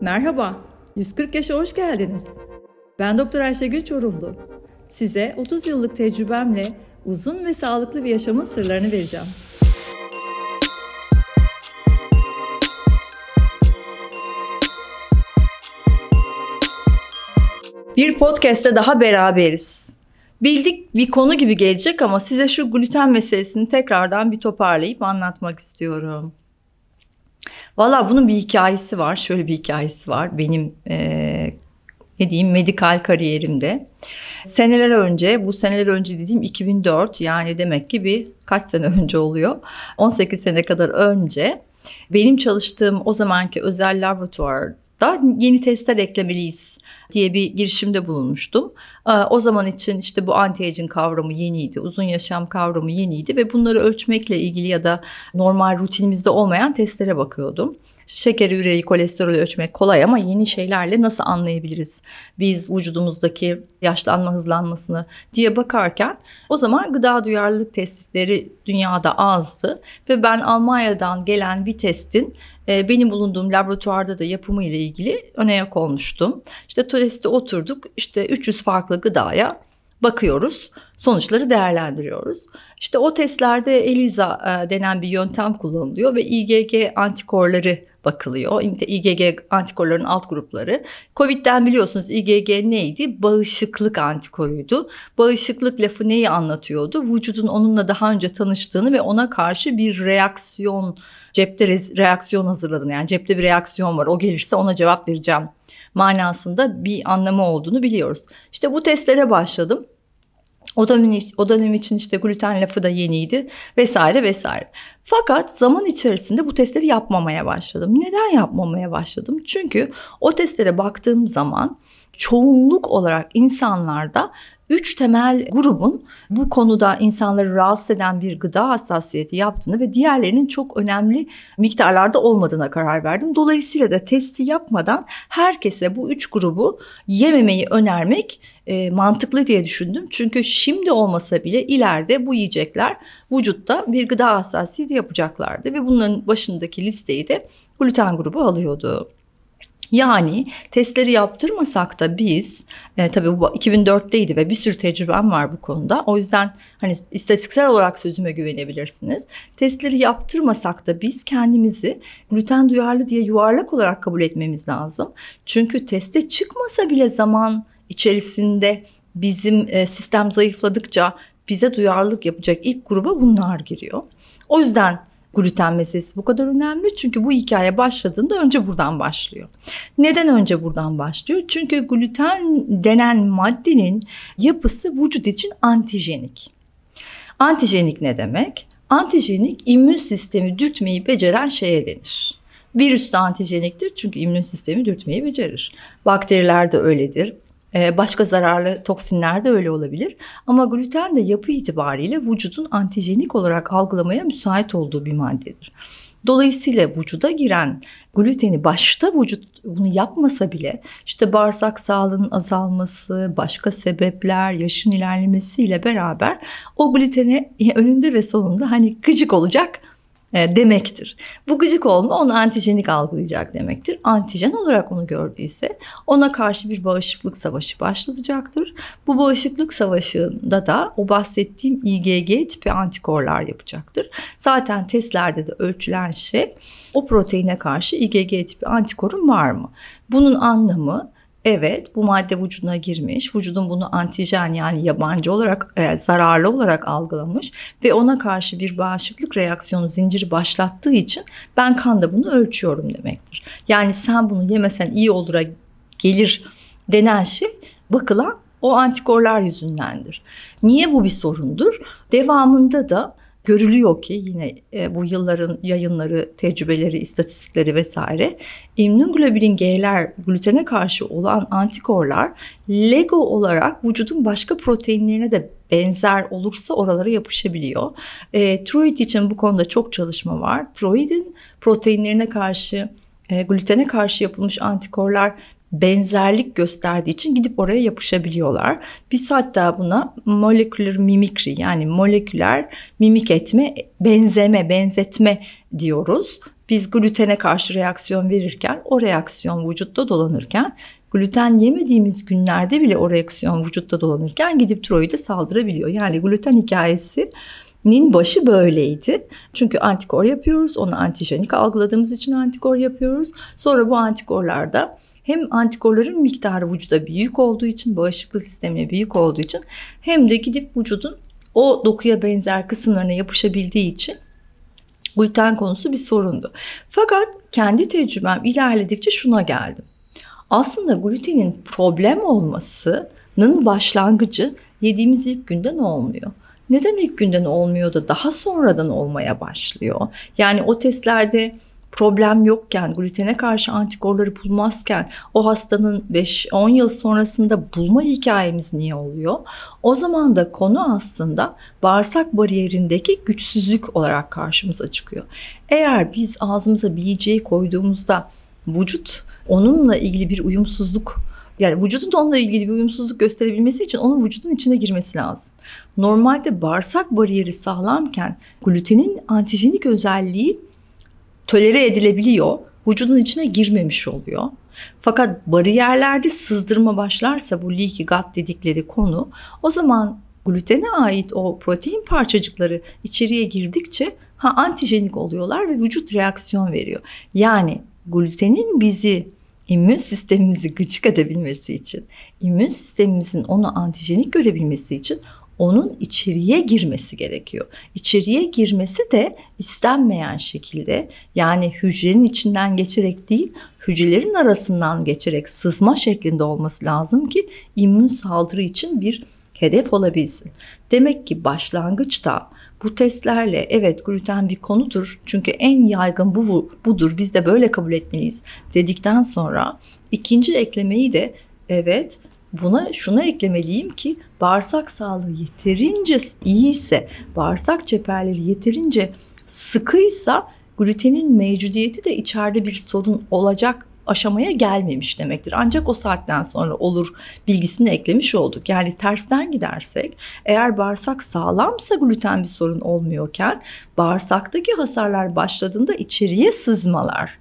Merhaba, 140 yaşa hoş geldiniz. Ben Doktor Ayşegül Çoruhlu. Size 30 yıllık tecrübemle uzun ve sağlıklı bir yaşamın sırlarını vereceğim. Bir podcast'te daha beraberiz. Bildik bir konu gibi gelecek ama size şu gluten meselesini tekrardan bir toparlayıp anlatmak istiyorum. Valla bunun bir hikayesi var. Şöyle bir hikayesi var. Benim e, ne diyeyim medikal kariyerimde. Seneler önce, bu seneler önce dediğim 2004 yani demek ki bir kaç sene önce oluyor. 18 sene kadar önce benim çalıştığım o zamanki özel laboratuvarda yeni testler eklemeliyiz diye bir girişimde bulunmuştum. Ee, o zaman için işte bu anti-aging kavramı yeniydi, uzun yaşam kavramı yeniydi ve bunları ölçmekle ilgili ya da normal rutinimizde olmayan testlere bakıyordum. Şekeri, üreyi, kolesterolü ölçmek kolay ama yeni şeylerle nasıl anlayabiliriz biz vücudumuzdaki yaşlanma hızlanmasını diye bakarken o zaman gıda duyarlılık testleri dünyada azdı ve ben Almanya'dan gelen bir testin e, benim bulunduğum laboratuvarda da yapımı ile ilgili öne olmuştum. İşte teste oturduk işte 300 farklı gıdaya bakıyoruz. Sonuçları değerlendiriyoruz. İşte o testlerde ELISA e, denen bir yöntem kullanılıyor ve IgG antikorları bakılıyor. IgG antikorların alt grupları. Covid'den biliyorsunuz IgG neydi? Bağışıklık antikoruydu. Bağışıklık lafı neyi anlatıyordu? Vücudun onunla daha önce tanıştığını ve ona karşı bir reaksiyon, cepte reaksiyon hazırladığını yani cepte bir reaksiyon var. O gelirse ona cevap vereceğim manasında bir anlamı olduğunu biliyoruz. İşte bu testlere başladım. O dönem, o dönem için işte gluten lafı da yeniydi vesaire vesaire. Fakat zaman içerisinde bu testleri yapmamaya başladım. Neden yapmamaya başladım? Çünkü o testlere baktığım zaman çoğunluk olarak insanlarda üç temel grubun bu konuda insanları rahatsız eden bir gıda hassasiyeti yaptığını ve diğerlerinin çok önemli miktarlarda olmadığına karar verdim. Dolayısıyla da testi yapmadan herkese bu üç grubu yememeyi önermek e, mantıklı diye düşündüm. Çünkü şimdi olmasa bile ileride bu yiyecekler vücutta bir gıda hassasiyeti yapacaklardı ve bunların başındaki listeyi de gluten grubu alıyordu. Yani testleri yaptırmasak da biz e, tabii bu 2004'teydi ve bir sürü tecrübem var bu konuda. O yüzden hani istatistiksel olarak sözüme güvenebilirsiniz. Testleri yaptırmasak da biz kendimizi gluten duyarlı diye yuvarlak olarak kabul etmemiz lazım. Çünkü teste çıkmasa bile zaman içerisinde bizim e, sistem zayıfladıkça bize duyarlılık yapacak ilk gruba bunlar giriyor. O yüzden gluten meselesi bu kadar önemli? Çünkü bu hikaye başladığında önce buradan başlıyor. Neden önce buradan başlıyor? Çünkü gluten denen maddenin yapısı vücut için antijenik. Antijenik ne demek? Antijenik immün sistemi dürtmeyi beceren şeye denir. Virüs de antijeniktir çünkü immün sistemi dürtmeyi becerir. Bakteriler de öyledir. Ee, başka zararlı toksinler de öyle olabilir. Ama gluten de yapı itibariyle vücudun antijenik olarak algılamaya müsait olduğu bir maddedir. Dolayısıyla vücuda giren gluteni başta vücut bunu yapmasa bile işte bağırsak sağlığının azalması, başka sebepler, yaşın ilerlemesiyle beraber o gluteni önünde ve sonunda hani gıcık olacak demektir. Bu gıcık olma onu antijenik algılayacak demektir. Antijen olarak onu gördüyse ona karşı bir bağışıklık savaşı başlatacaktır. Bu bağışıklık savaşında da o bahsettiğim IgG tipi antikorlar yapacaktır. Zaten testlerde de ölçülen şey o proteine karşı IgG tipi antikorun var mı? Bunun anlamı Evet bu madde vücuduna girmiş. Vücudun bunu antijen yani yabancı olarak e, zararlı olarak algılamış ve ona karşı bir bağışıklık reaksiyonu zinciri başlattığı için ben kanda bunu ölçüyorum demektir. Yani sen bunu yemesen iyi olura gelir denen şey bakılan o antikorlar yüzündendir. Niye bu bir sorundur? Devamında da görülüyor ki yine e, bu yılların yayınları, tecrübeleri, istatistikleri vesaire immünoglobulin G'ler glutene karşı olan antikorlar Lego olarak vücudun başka proteinlerine de benzer olursa oralara yapışabiliyor. E, Troid için bu konuda çok çalışma var. Troid'in proteinlerine karşı e, glutene karşı yapılmış antikorlar benzerlik gösterdiği için gidip oraya yapışabiliyorlar. Biz hatta buna moleküler mimikri yani moleküler mimik etme, benzeme, benzetme diyoruz. Biz glutene karşı reaksiyon verirken o reaksiyon vücutta dolanırken gluten yemediğimiz günlerde bile o reaksiyon vücutta dolanırken gidip tiroide saldırabiliyor. Yani gluten hikayesi nin başı böyleydi. Çünkü antikor yapıyoruz. Onu antijenik algıladığımız için antikor yapıyoruz. Sonra bu antikorlarda hem antikorların miktarı vücuda büyük olduğu için, bağışıklık sistemine büyük olduğu için hem de gidip vücudun o dokuya benzer kısımlarına yapışabildiği için gluten konusu bir sorundu. Fakat kendi tecrübem ilerledikçe şuna geldim. Aslında glutenin problem olmasının başlangıcı yediğimiz ilk günden olmuyor. Neden ilk günden olmuyor da daha sonradan olmaya başlıyor? Yani o testlerde problem yokken, glutene karşı antikorları bulmazken o hastanın 5-10 yıl sonrasında bulma hikayemiz niye oluyor? O zaman da konu aslında bağırsak bariyerindeki güçsüzlük olarak karşımıza çıkıyor. Eğer biz ağzımıza yiyeceği koyduğumuzda vücut onunla ilgili bir uyumsuzluk yani vücudun da onunla ilgili bir uyumsuzluk gösterebilmesi için onun vücudun içine girmesi lazım. Normalde bağırsak bariyeri sağlamken glutenin antijenik özelliği tolere edilebiliyor. Vücudun içine girmemiş oluyor. Fakat bariyerlerde sızdırma başlarsa bu leaky gut dedikleri konu o zaman glutene ait o protein parçacıkları içeriye girdikçe ha antijenik oluyorlar ve vücut reaksiyon veriyor. Yani glutenin bizi immün sistemimizi gıcık edebilmesi için, immün sistemimizin onu antijenik görebilmesi için onun içeriye girmesi gerekiyor. İçeriye girmesi de istenmeyen şekilde yani hücrenin içinden geçerek değil hücrelerin arasından geçerek sızma şeklinde olması lazım ki immün saldırı için bir hedef olabilsin. Demek ki başlangıçta bu testlerle evet gluten bir konudur çünkü en yaygın bu budur biz de böyle kabul etmeliyiz dedikten sonra ikinci eklemeyi de evet buna şuna eklemeliyim ki bağırsak sağlığı yeterince iyiyse, bağırsak çeperleri yeterince sıkıysa glutenin mevcudiyeti de içeride bir sorun olacak aşamaya gelmemiş demektir. Ancak o saatten sonra olur bilgisini eklemiş olduk. Yani tersten gidersek eğer bağırsak sağlamsa gluten bir sorun olmuyorken bağırsaktaki hasarlar başladığında içeriye sızmalar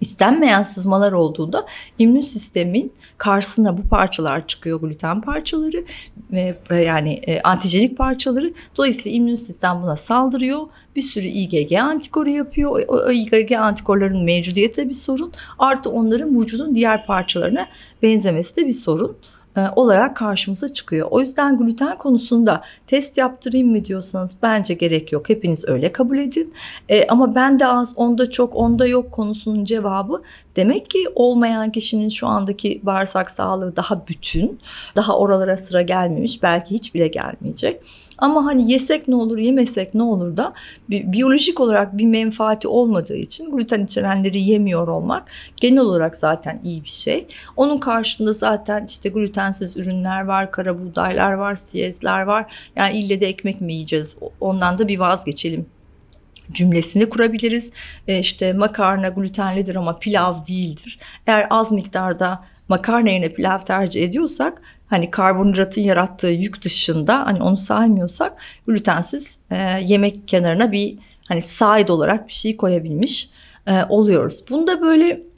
istenmeyen sızmalar olduğunda immün sistemin karşısına bu parçalar çıkıyor gluten parçaları ve e, yani e, antijenik parçaları. Dolayısıyla immün sistem buna saldırıyor. Bir sürü IgG antikoru yapıyor. O, IgG antikorların mevcudiyeti de bir sorun. Artı onların vücudun diğer parçalarına benzemesi de bir sorun. E, olarak karşımıza çıkıyor. O yüzden gluten konusunda test yaptırayım mı diyorsanız bence gerek yok. Hepiniz öyle kabul edin. E, ama ben de az, onda çok, onda yok konusunun cevabı demek ki olmayan kişinin şu andaki bağırsak sağlığı daha bütün, daha oralara sıra gelmemiş, belki hiç bile gelmeyecek. Ama hani yesek ne olur, yemesek ne olur da biyolojik olarak bir menfaati olmadığı için gluten içerenleri yemiyor olmak genel olarak zaten iyi bir şey. Onun karşında zaten işte glutensiz ürünler var, kara buğdaylar var, siyezler var. Yani ille de ekmek mi yiyeceğiz? Ondan da bir vazgeçelim cümlesini kurabiliriz. E işte makarna glutenlidir ama pilav değildir. Eğer az miktarda makarna yerine pilav tercih ediyorsak hani karbonhidratın yarattığı yük dışında hani onu saymıyorsak glutensiz e, yemek kenarına bir hani side olarak bir şey koyabilmiş e, oluyoruz. Bunda böyle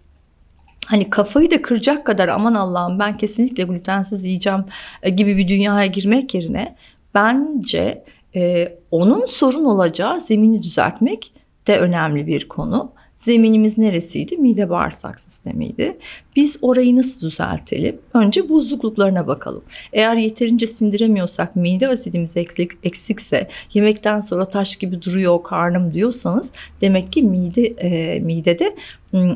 hani kafayı da kıracak kadar aman Allah'ım ben kesinlikle glutensiz yiyeceğim e, gibi bir dünyaya girmek yerine bence e, onun sorun olacağı zemini düzeltmek de önemli bir konu. Zeminimiz neresiydi? Mide bağırsak sistemiydi. Biz orayı nasıl düzeltelim? Önce bozukluklarına bakalım. Eğer yeterince sindiremiyorsak, mide asidimiz eksik, eksikse, yemekten sonra taş gibi duruyor karnım diyorsanız demek ki mide e, midede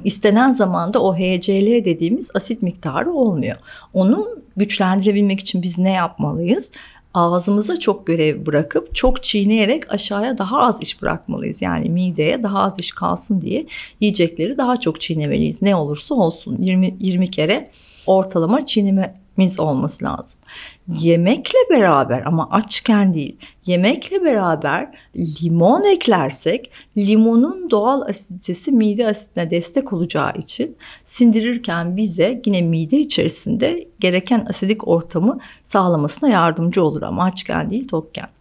istenen zamanda o HCl dediğimiz asit miktarı olmuyor. Onu güçlendirebilmek için biz ne yapmalıyız? Ağzımıza çok görev bırakıp çok çiğneyerek aşağıya daha az iş bırakmalıyız. Yani mideye daha az iş kalsın diye yiyecekleri daha çok çiğnemeliyiz. Ne olursa olsun 20 20 kere ortalama çiğneme miz olması lazım. Yemekle beraber ama açken değil, yemekle beraber limon eklersek limonun doğal asiditesi mide asitine destek olacağı için sindirirken bize yine mide içerisinde gereken asidik ortamı sağlamasına yardımcı olur ama açken değil tokken.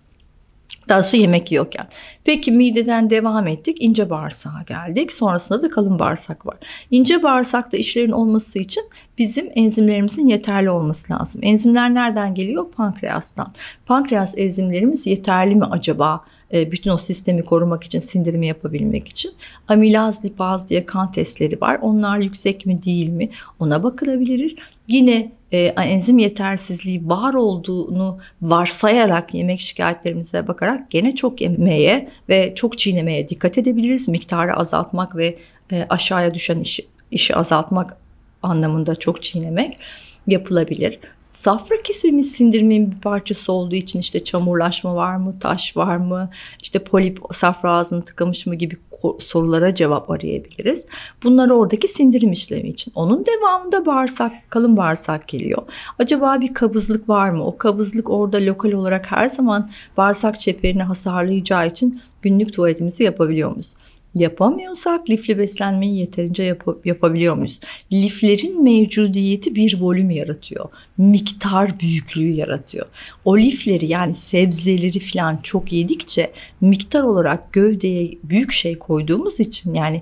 Daha su yemek yiyorken. Peki mideden devam ettik. ince bağırsağa geldik. Sonrasında da kalın bağırsak var. İnce bağırsakta işlerin olması için bizim enzimlerimizin yeterli olması lazım. Enzimler nereden geliyor? Pankreastan. Pankreas enzimlerimiz yeterli mi acaba? E, bütün o sistemi korumak için, sindirimi yapabilmek için. Amilaz, lipaz diye kan testleri var. Onlar yüksek mi değil mi? Ona bakılabilir. Yine e, enzim yetersizliği var olduğunu varsayarak yemek şikayetlerimize bakarak gene çok yemeye ve çok çiğnemeye dikkat edebiliriz. Miktarı azaltmak ve e, aşağıya düşen işi, işi azaltmak anlamında çok çiğnemek yapılabilir. Safra kesemiz sindirimin bir parçası olduğu için işte çamurlaşma var mı, taş var mı, işte polip safra ağzını tıkamış mı gibi sorulara cevap arayabiliriz. Bunlar oradaki sindirim işlemi için. Onun devamında bağırsak, kalın bağırsak geliyor. Acaba bir kabızlık var mı? O kabızlık orada lokal olarak her zaman bağırsak çeperini hasarlayacağı için günlük tuvaletimizi yapabiliyor muyuz? Yapamıyorsak lifli beslenmeyi yeterince yap- yapabiliyor muyuz? Liflerin mevcudiyeti bir volüm yaratıyor. Miktar büyüklüğü yaratıyor. O lifleri yani sebzeleri falan çok yedikçe miktar olarak gövdeye büyük şey koyduğumuz için yani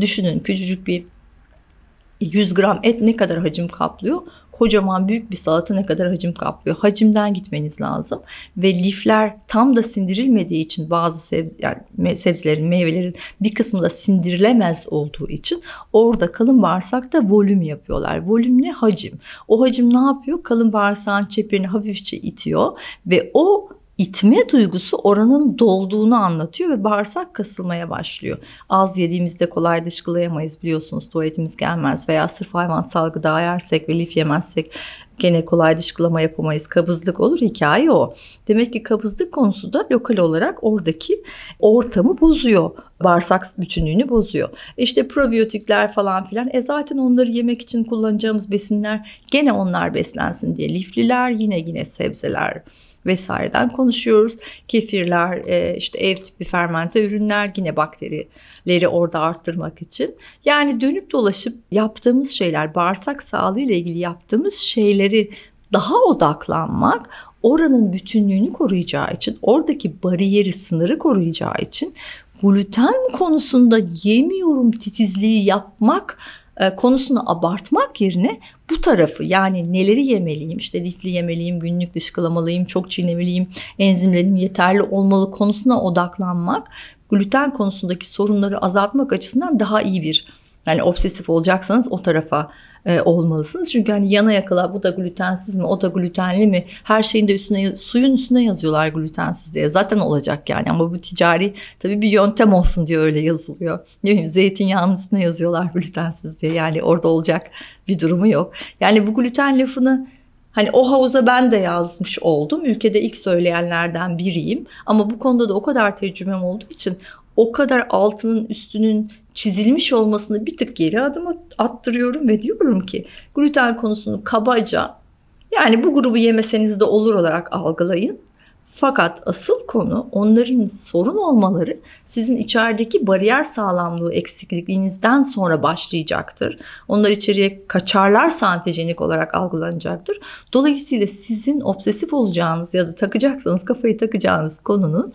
düşünün küçücük bir 100 gram et ne kadar hacim kaplıyor? Kocaman büyük bir salata ne kadar hacim kaplıyor. Hacimden gitmeniz lazım. Ve lifler tam da sindirilmediği için bazı sebze, yani sebzelerin, meyvelerin bir kısmı da sindirilemez olduğu için orada kalın bağırsakta volüm yapıyorlar. Volüm ne? Hacim. O hacim ne yapıyor? Kalın bağırsağın çeperini hafifçe itiyor ve o itme duygusu oranın dolduğunu anlatıyor ve bağırsak kasılmaya başlıyor. Az yediğimizde kolay dışkılayamayız biliyorsunuz tuvaletimiz gelmez veya sırf hayvansal gıda yersek ve lif yemezsek gene kolay dışkılama yapamayız. Kabızlık olur hikaye o. Demek ki kabızlık konusu da lokal olarak oradaki ortamı bozuyor. Bağırsak bütünlüğünü bozuyor. İşte probiyotikler falan filan. E zaten onları yemek için kullanacağımız besinler gene onlar beslensin diye. Lifliler yine yine sebzeler vesaireden konuşuyoruz. Kefirler, e, işte ev tipi fermente ürünler yine bakterileri orada arttırmak için. Yani dönüp dolaşıp yaptığımız şeyler, bağırsak sağlığı ile ilgili yaptığımız şeyleri daha odaklanmak oranın bütünlüğünü koruyacağı için, oradaki bariyeri, sınırı koruyacağı için gluten konusunda yemiyorum titizliği yapmak e, konusunu abartmak yerine bu tarafı yani neleri yemeliyim işte lifli yemeliyim günlük dışkılamalıyım çok çiğnemeliyim enzimlerim yeterli olmalı konusuna odaklanmak gluten konusundaki sorunları azaltmak açısından daha iyi bir yani obsesif olacaksanız o tarafa e, olmalısınız. Çünkü hani yana yakala bu da glutensiz mi o da glutenli mi her şeyin de üstüne suyun üstüne yazıyorlar glutensiz diye. Zaten olacak yani ama bu ticari tabii bir yöntem olsun diye öyle yazılıyor. Ne bileyim zeytinyağının üstüne yazıyorlar glutensiz diye yani orada olacak bir durumu yok. Yani bu gluten lafını Hani o havuza ben de yazmış oldum. Ülkede ilk söyleyenlerden biriyim. Ama bu konuda da o kadar tecrübem olduğu için o kadar altının üstünün çizilmiş olmasını bir tık geri adım attırıyorum ve diyorum ki gluten konusunu kabaca yani bu grubu yemeseniz de olur olarak algılayın. Fakat asıl konu onların sorun olmaları sizin içerideki bariyer sağlamlığı eksikliğinizden sonra başlayacaktır. Onlar içeriye kaçarlarsa antijenik olarak algılanacaktır. Dolayısıyla sizin obsesif olacağınız ya da takacaksanız kafayı takacağınız konunun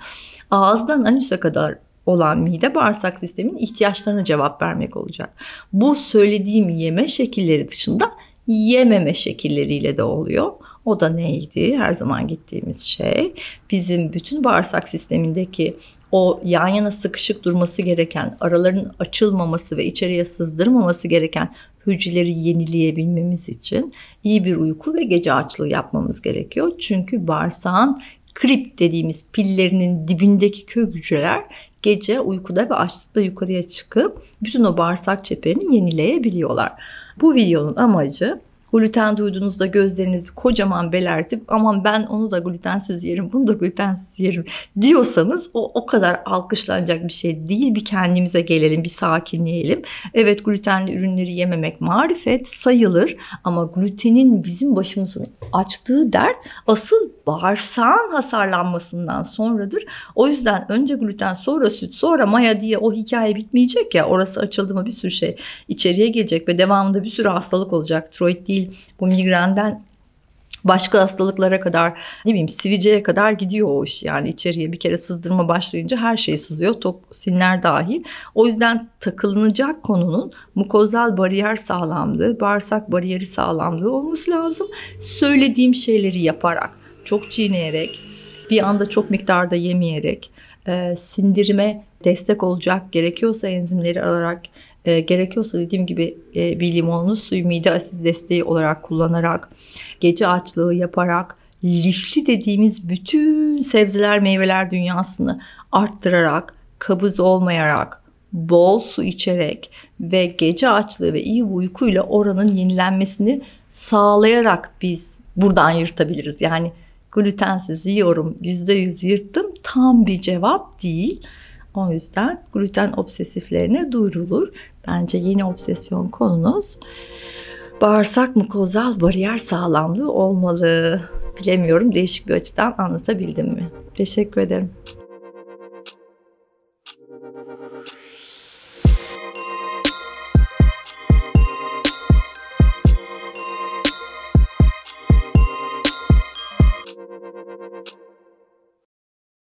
ağızdan anüse kadar olan mide bağırsak sisteminin ihtiyaçlarına cevap vermek olacak. Bu söylediğim yeme şekilleri dışında yememe şekilleriyle de oluyor. O da neydi? Her zaman gittiğimiz şey bizim bütün bağırsak sistemindeki o yan yana sıkışık durması gereken, araların açılmaması ve içeriye sızdırmaması gereken hücreleri yenileyebilmemiz için iyi bir uyku ve gece açlığı yapmamız gerekiyor. Çünkü bağırsağın kript dediğimiz pillerinin dibindeki kök hücreler gece uykuda ve açlıkta yukarıya çıkıp bütün o bağırsak çeperini yenileyebiliyorlar. Bu videonun amacı Gluten duyduğunuzda gözlerinizi kocaman belertip aman ben onu da glutensiz yerim, bunu da glutensiz yerim diyorsanız o o kadar alkışlanacak bir şey değil. Bir kendimize gelelim, bir sakinleyelim. Evet glutenli ürünleri yememek marifet sayılır ama glutenin bizim başımızın açtığı dert asıl bağırsağın hasarlanmasından sonradır. O yüzden önce gluten sonra süt sonra maya diye o hikaye bitmeyecek ya orası açıldı mı bir sürü şey içeriye gelecek ve devamında bir sürü hastalık olacak. Tiroid değil bu migrenden başka hastalıklara kadar ne bileyim sivilceye kadar gidiyor o iş yani içeriye bir kere sızdırma başlayınca her şey sızıyor toksinler dahil. O yüzden takılınacak konunun mukozal bariyer sağlamlığı, bağırsak bariyeri sağlamlığı olması lazım. Söylediğim şeyleri yaparak, çok çiğneyerek, bir anda çok miktarda yemeyerek, e, sindirime destek olacak gerekiyorsa enzimleri alarak e, gerekiyorsa dediğim gibi e, bir limonlu suyu mide asit desteği olarak kullanarak, gece açlığı yaparak, lifli dediğimiz bütün sebzeler meyveler dünyasını arttırarak, kabız olmayarak, bol su içerek ve gece açlığı ve iyi uykuyla oranın yenilenmesini sağlayarak biz buradan yırtabiliriz. Yani glutensiz yiyorum %100 yırttım tam bir cevap değil. O yüzden gluten obsesiflerine duyurulur. Bence yeni obsesyon konunuz bağırsak mukozal bariyer sağlamlığı olmalı. Bilemiyorum değişik bir açıdan anlatabildim mi? Teşekkür ederim.